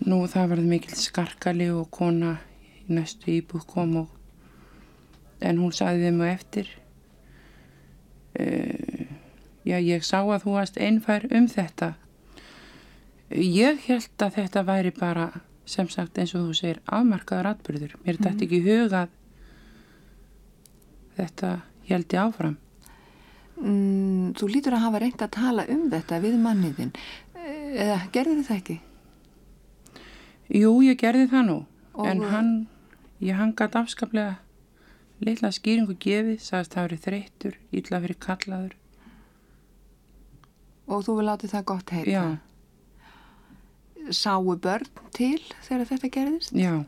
Nú það varði mikil skarkali og kona í næstu íbúð kom og en hún saði þeim og eftir uh, já ég sá að þú varst einfær um þetta ég held að þetta væri bara sem sagt eins og þú segir afmarkaður atbyrður, mér þetta Mhm. ekki hugað þetta held ég áfram Mm, þú lítur að hafa reynd að tala um þetta við manniðin eða gerði þið það ekki? Jú, ég gerði það nú Og- en hann, ég hangat afskaplega litla skýringu gefið, sagðist það verið þreyttur illa fyrir kallaður Og þú vil láti það gott heita? Já. Sáu börn til þegar þetta gerðist? Já.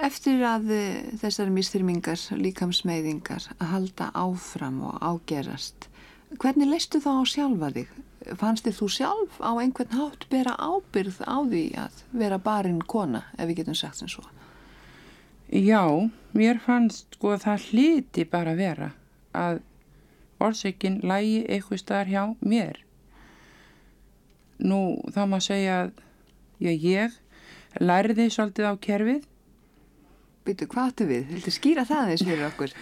Eftir að eh, þessar mistyrmingar, líkamsmeiðingar að halda áfram og ágerast, hvernig leistu þá á sjálfa þig? Fannst þið þú sjálf á einhvern hátt bera ábyrð á því að vera barinn kona, ef við getum sagt sem svo? Já, mér fannst sko að það hliti bara vera að orsökin lægi eitthvað staðar hjá mér. Nú þá maður segja að ég læriði svolítið á kerfið. Býtu, hvað áttu við? Viltu skýra það eins fyrir okkur?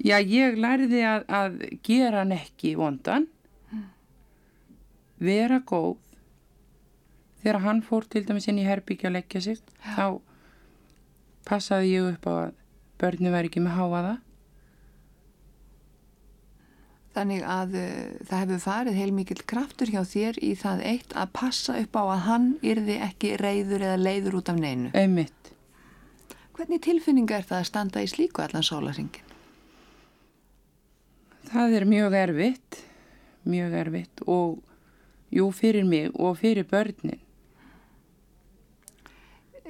Já, ég læriði að, að gera hann ekki vondan, vera góð. Þegar hann fór til dæmis inn í herbyggja að leggja sig, þá passaði ég upp á að börni væri ekki með háaða. Þannig að uh, það hefur farið heilmikill kraftur hjá þér í það eitt að passa upp á að hann yrði ekki reyður eða leiður út af neinu. Einmitt. Hvernig tilfinninga er það að standa í slíku allan sólaringin? Það er mjög erfitt, mjög erfitt og jú fyrir mig og fyrir börnin.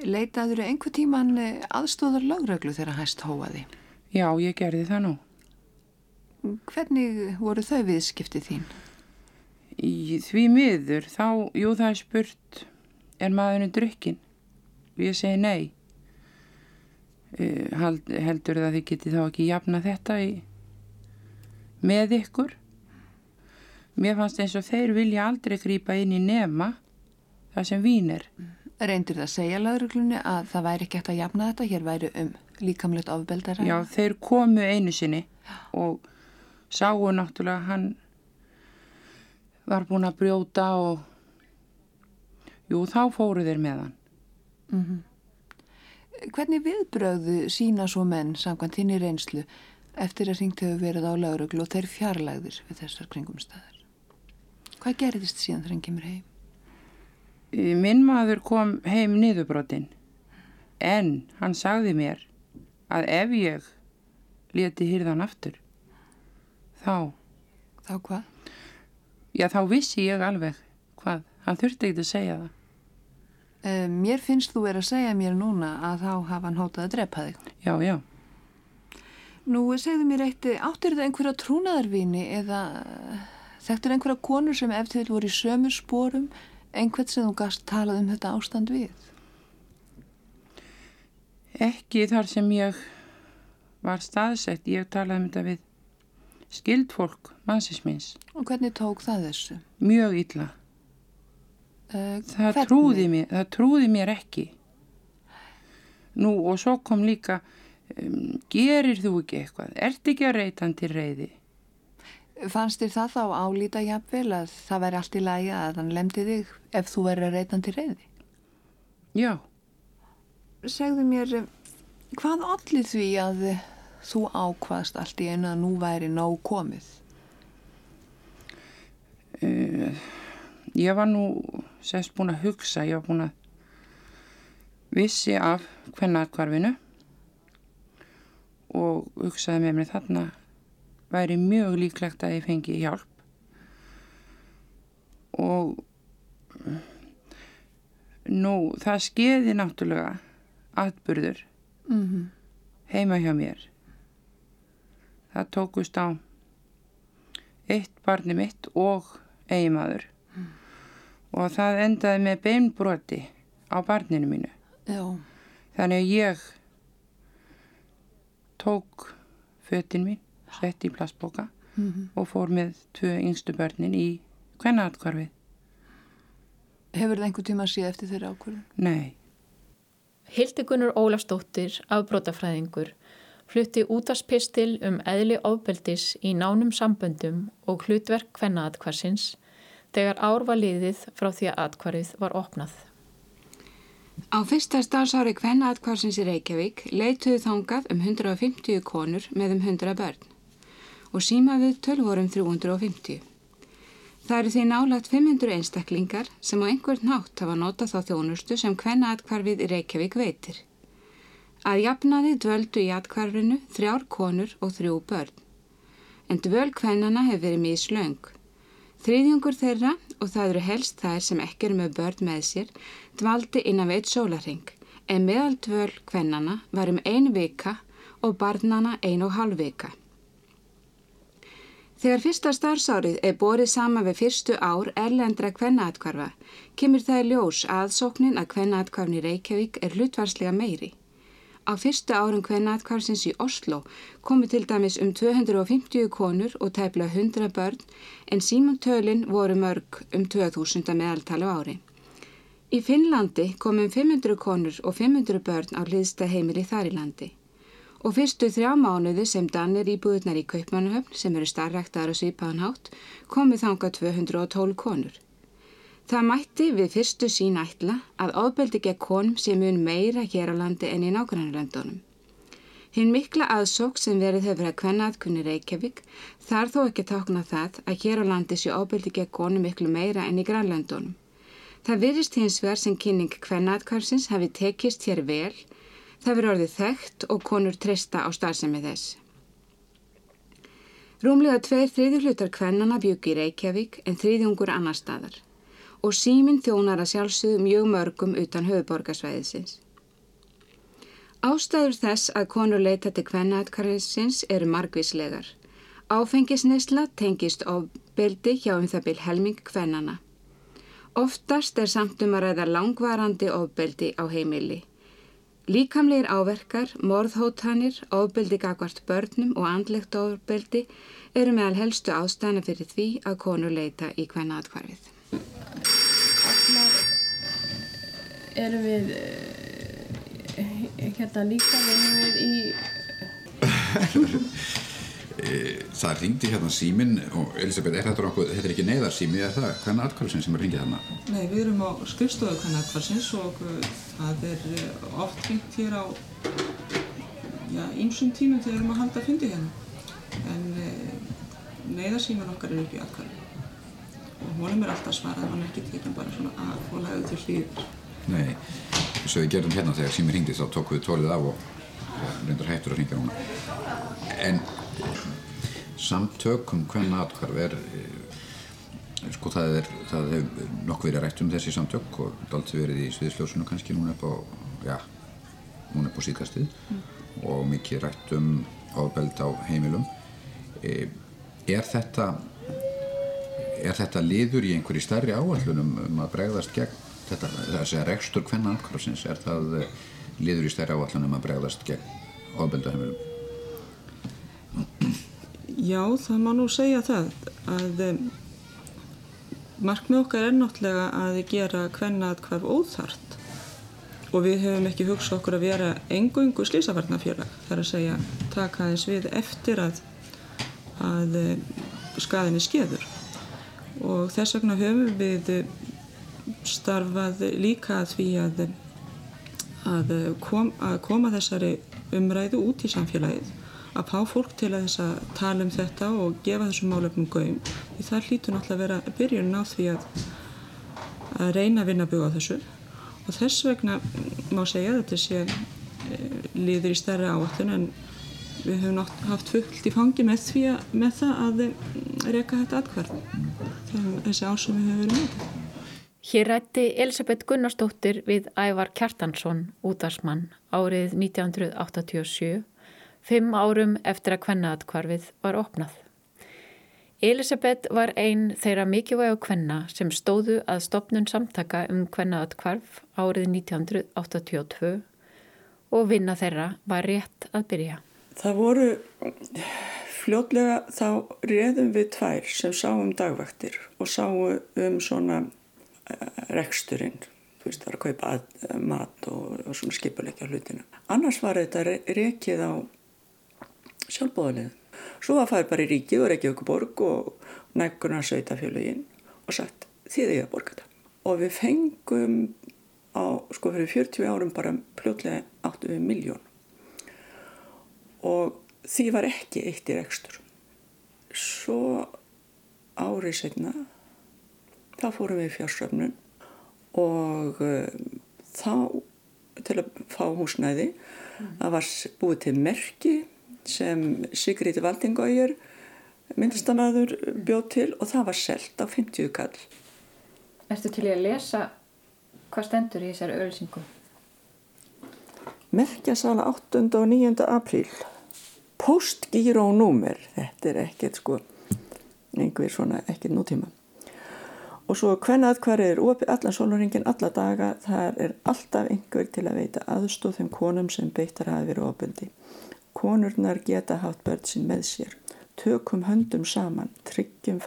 Leitaður einhver tíman aðstóðar lögreglu þegar hæst hóaði? Já, ég gerði það nú. Hvernig voru þau viðskiptið þín? Í því miður, þá, jú það er spurt, er maðurinn drukkin? Og ég segi nei. Hald, heldur það að þið geti þá ekki jafna þetta í, með ykkur? Mér fannst eins og þeir vilja aldrei grýpa inn í nema það sem vín er. Reyndir það að segja lögreglunni að það væri ekki hægt að jafna þetta, hér væri um líkamlegt ofbeldara? Já, þeir komu einu sinni og sáu náttúrulega hann var búin að brjóta og jú, þá fóru þeir með hann. Mm -hmm. Hvernig viðbröðu sína svo menn samkvæmt þinni reynslu eftir að ringt hefur verið á lögreglu og þeir fjarlægðir við þessar kringumstæðar? Hvað gerðist síðan þegar hann kemur heim? Minn maður kom heim niðurbrotin en hann sagði mér að ef ég leti hýrðan aftur þá Þá hvað? Já, þá vissi ég alveg hvað, hann þurfti ekkert að segja það Uh, mér finnst þú verið að segja mér núna að þá hafa hann hótað að drepa þig. Já, já. Nú, segðu mér eitt, áttir þetta einhverja trúnaðarvini eða þekktur einhverja konur sem eftir voru í sömu spórum, einhvern sem þú gast talað um þetta ástand við? Ekki þar sem ég var staðsett, ég talaði um þetta við skildfólk mannsins minns. Og hvernig tók það þessu? Mjög illa. Uh, það, trúði mér, það trúði mér ekki. Nú og svo kom líka, um, gerir þú ekki eitthvað? Ert ekki að reyta hann til reyði? Fannst þér það þá álíta jafnvel að það væri allt í lagi að hann lemdi þig ef þú væri að reyta hann til reyði? Já. Segðu mér, hvað allir því að þú ákvaðst allt í einu að nú væri nóg komið? Uh, ég var nú sérst búin að hugsa, ég var búin að vissi af hvernarkvarfinu og hugsaði með mér þarna væri mjög líklegt að ég fengi hjálp og nú það skeiði náttúrulega atbyrður mm -hmm. heima hjá mér það tókust á eitt barni mitt og eigimaður. Og það endaði með beinbroti á barninu mínu Já. þannig að ég tók föttin mín sett í plastboka mm -hmm. og fór með tvö yngstu börnin í hvernaatkvarfið Hefur það einhver tíma að sé eftir þeirra ákvörðum? Nei. Hildegunur Ólafsdóttir, afbrótafræðingur, flutti útaspistil um eðli ofbeldis í nánum samböndum og hlutverk hvernaatkvarsins þegar ár var liðið frá því að atkvarið var opnað. Á fyrsta starfsári hvernaatkvarsins í Reykjavík leituðu þangað um 150 konur með um 100 börn og símaðið tölvorum 350. Það eru því nálagt 500 einstaklingar sem á einhvern nátt hafa notað þá þjónustu sem hvenna atkvarfið í Reykjavík veitir. Að jafnaði dvöldu í atkvarfinu þrjár konur og þrjú börn. En dvöl hvennana hefur verið mislöng. Þriðjungur þeirra, og það eru helst þær sem ekki eru með börn með sér, dvaldi innan veit sólarheng, en meðal dvöl hvennana var um ein vika og barnana ein og halv vika. Þegar fyrsta starfsárið er borið sama við fyrstu ár erlendra kvennaatkvarfa, kemur það í ljós aðsóknin að kvennaatkvarfni Reykjavík er hlutvarslega meiri. Á fyrstu árum kvennaatkvarfsins í Oslo komu til dæmis um 250 konur og tæpla 100 börn en símantölinn voru mörg um 2000 meðaltali ári. Í Finnlandi komum 500 konur og 500 börn á hliðsta heimili þar í landi og fyrstu þrjá mánuði sem Danir íbúðunar í Kaupmannahöfn sem eru starrektar og svipaðanhátt komið þanga 212 konur. Það mætti við fyrstu sín ætla að ofbeldi gegn konum sem mun meira hér á landi en í nágrannarlandunum. Hinn mikla aðsók sem verið hefur að kvenna aðkunni Reykjavík þar þó ekki tákna það að hér á landi sé ofbeldi gegn konum miklu meira en í grannlandunum. Það virðist hins vegar sem kynning kvenna aðkvarsins hafi tekist hér vel Það verður orðið þekkt og konur treysta á starfsemi þess. Rúmlega tveir þriði hlutar kvennana byggi í Reykjavík en þriðjungur annar staðar og síminn þjónar að sjálfsögðu mjög mörgum utan höfuborgarsvæðisins. Ástæður þess að konur leita til kvennaatkariðsins eru margvíslegar. Áfengisnesla tengist ofbeldi hjá um það byl helming kvennana. Oftast er samt um að ræða langvarandi ofbeldi á heimili. Líkamlegir áverkar, morðhóttanir, ofbeldi gagvart börnum og andlegt ofbeldi eru meðal helstu ástæðana fyrir því að konur leita í hvenna atkvarfið. Allar erum við hérna líka vinnum við í... Það ringdi hérna símin og Elisabeth, er þetta, okkur, þetta er ekki neyðarsími, er það hvenna atkvarfsins sem ringið hérna? Nei, við erum á skrifstofu hvenna atkvarfsins og það er oft ringt hér á einsum tímum þegar við erum að halda að fundi hérna. En neyðarsímin okkar er upp í atkvarfi og honum er alltaf svarað, hann er ekki tekinn bara svona að og lagðið til hlýður. Nei, þess að við gerðum hérna þegar sími ringdi þá tók við tólið af og, og reyndar hættur að ringja núna. En samtökum hvenna atkvarf er sko það er það hefur nokkuð verið rætt um þessi samtök og dalti verið í sviðsljósunu kannski núna upp á já, núna upp á síðkastið mm. og mikið rætt um ábeld á heimilum e, er þetta er þetta liður í einhverju stærri áallunum um að bregðast gegn þetta, þessi rekstur hvenna atkvarfsins er það liður í stærri áallunum að bregðast gegn ábeld á heimilum Já, það má nú segja það að um, markmið okkar er náttúrulega að gera hvenna atkvarf óþart og við höfum ekki hugsað okkur að vera engungu slísavarnafélag þar að segja taka aðeins við eftir að, að skaðinni skeður og þess vegna höfum við starfað líka að því að, að, kom, að koma þessari umræðu út í samfélagið. Að fá fólk til að þess að tala um þetta og gefa þessum málefnum gaum. Því það hlýtur náttúrulega að vera byrjun á því að, að reyna að vinna að byggja á þessu. Og þess vegna má segja að þetta sé liður í stærri áallun en við höfum haft fullt í fangi með, því með það að reyka þetta atkvarð þessi ár sem við höfum verið með Hér rætti Elisabeth Gunnarsdóttir við Ævar Kjartansson, útvarsmann, árið 1987, fimm árum eftir að kvennaðatkvarfið var opnað. Elisabeth var einn þeirra mikilvæg á kvenna sem stóðu að stopnun samtaka um kvennaðatkvarf árið 1982 og vinna þeirra var rétt að byrja. Það voru fljótlega þá réðum við tvær sem sáum dagvaktir og sáum um svona eh, reksturinn, þú veist það var að kaupa að, mat og, og svona skipuleikja hlutinu. Annars var þetta rekið á sjálfbóðalið. Svo var það bara í ríkið og rekið okkur borg og nægurna sveitafélaginn og sagt þið að borga þetta. Og við fengum á, sko fyrir 40 árum bara pljótlega 8 miljón og því var ekki eitt í rekstur svo árið setna þá fórum við í fjársöfnun og uh, þá til að fá húsnæði mm. það var búið til merki sem Sigríti Valdingójur myndstamaður bjóð til og það var selt á 50 kall Erstu til að lesa Hvað stendur í þessari ölsingu? Merkjasala 8. og 9. apríl. Postgírónúmer. Þetta er ekkert sko, einhver svona ekkert nútíma. Og svo hvernað hver er opið allan sólurringin alla daga. Það er alltaf einhver til að veita aðstóð þeim konum sem beittar hafi verið opundi. Konurnar geta haft börn sín með sér. Tökum höndum saman, tryggjum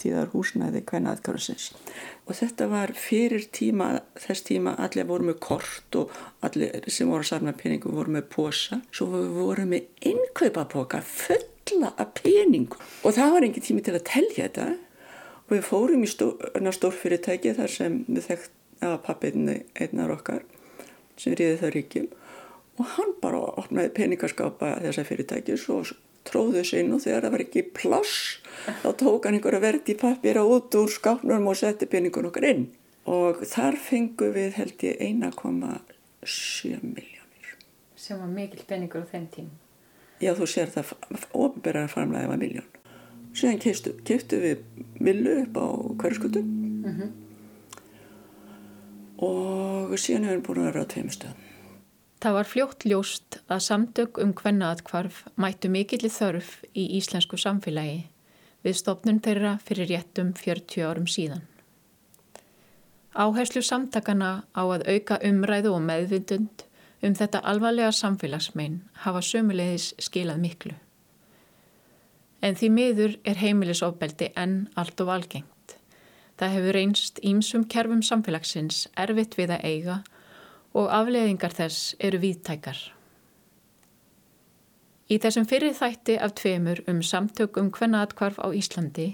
framtíðar húsnæði hvern aðkvæðarsins og þetta var fyrir tíma þess tíma allir voru með kort og allir sem voru að sarna peningum voru með posa. Svo við vorum með innkaupapoka fulla af peningum. Og það var engin tími til að telja þetta. Og við fórum í stórfyrirtæki þar sem við þekkt að pappinni einnar okkar sem riði það ríkjum. Og hann bara opnaði peningaskápa þessa fyrirtæki og tróðu sinn og þegar það var ekki pláss þá tók hann einhverja verdi pappira út úr skápnum og setti peningun okkar inn. Og þar fengu við held ég 1,7 miljónir sem var mikil peningur á þenn tím já þú sér það ofinberðar farmlega var miljón síðan kiptu við villu upp á hverjaskutum mm -hmm. og síðan hefur við búin að vera á tveim stöðum. Það var fljótt ljóst að samtök um hvernaatkvarf mættu mikillir þörf í íslensku samfélagi við stopnum þeirra fyrir réttum 40 árum síðan. Áherslu samtakana á að auka umræðu og meðvindund um þetta alvarlega samfélagsmein hafa sömulegis skilað miklu. En því miður er heimilisofbeldi enn allt og algengt. Það hefur reynst ímsum kerfum samfélagsins erfitt við að eiga og afleðingar þess eru víðtækar. Í þessum fyrir þætti af tveimur um samtök um hvernaatkvarf á Íslandi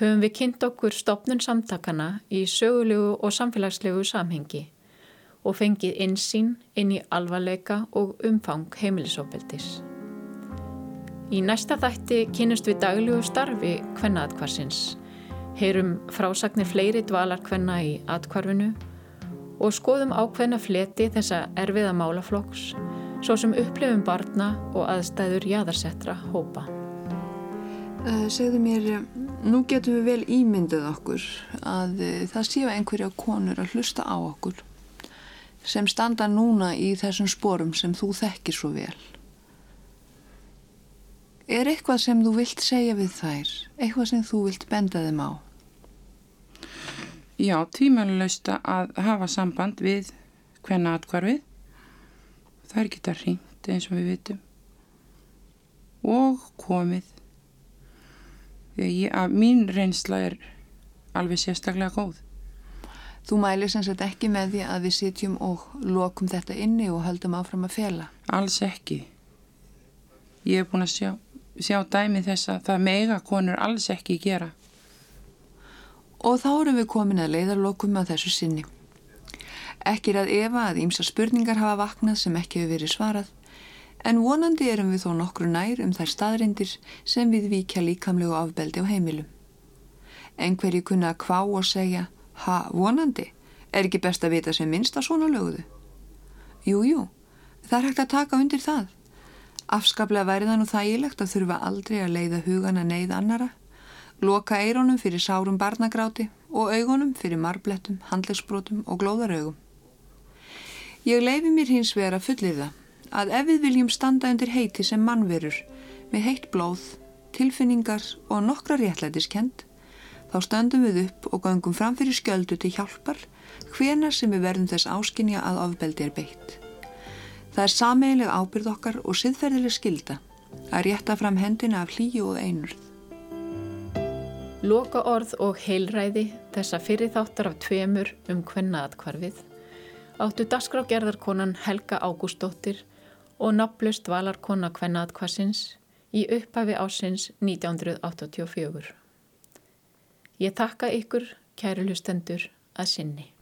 höfum við kynnt okkur stopnun samtakana í sögulegu og samfélagslegu samhengi og fengið insýn inn í alvarleika og umfang heimilisofbeldis. Í næsta þætti kynast við daglegu starfi hvernaatkvarsins, heyrum frásagnir fleiri dvalar hvenna í atkvarfinu og skoðum ákveðna fleti þessa erfiða málaflokks svo sem upplifum barna og aðstæður jæðarsettra hópa. Uh, segðu mér, nú getum við vel ímyndið okkur að uh, það séu einhverja konur að hlusta á okkur sem standa núna í þessum sporum sem þú þekkir svo vel. Er eitthvað sem þú vilt segja við þær? Eitthvað sem þú vilt benda þeim á? Já, tímanulegst að hafa samband við hvenna atkvarfið. Það er ekki þetta hringt eins og við vitum. Og komið. Ég, mín reynsla er alveg sérstaklega góð. Þú mælir sem sagt ekki með því að við sitjum og lokum þetta inni og höldum áfram að fela? Alls ekki. Ég hef búin að sjá, sjá dæmið þess að það mega konur alls ekki gera. Og þá erum við komin að leiðarlokum að þessu sinni. Ekki er að Eva að ímsa spurningar hafa vaknað sem ekki hefur verið svarað, en vonandi erum við þó nokkru nær um þær staðrindir sem við vikja líkamlegu afbeldi á heimilum. Engverju kunna að kvá og segja, ha, vonandi, er ekki best að vita sem minnst að svona löguðu? Jú, jú, það er hægt að taka undir það. Afskaplega væri það nú þægilegt að þurfa aldrei að leiða hugana neyð annara loka eironum fyrir sárum barnagráti og augunum fyrir marblettum, handlegsbrotum og glóðaraugum. Ég leifi mér hins vegar að fullir það að ef við viljum standa undir heiti sem mannverur með heitt blóð, tilfinningar og nokkra réttlætiskend þá stöndum við upp og gangum fram fyrir skjöldu til hjálpar hvena sem við verðum þess áskinja að ofbeldi er beitt. Það er sameiginleg ábyrð okkar og siðferðileg skilda að rétta fram hendina af hlýju og einurð. Loka orð og heilræði þessa fyrir þáttar af tveimur um hvennaðatkvarfið áttu dasgrágerðarkonan Helga Ágústóttir og naflust valarkona hvennaðatkvarsins í upphafi ásins 1984. Ég takka ykkur, kæru lustendur, að sinni.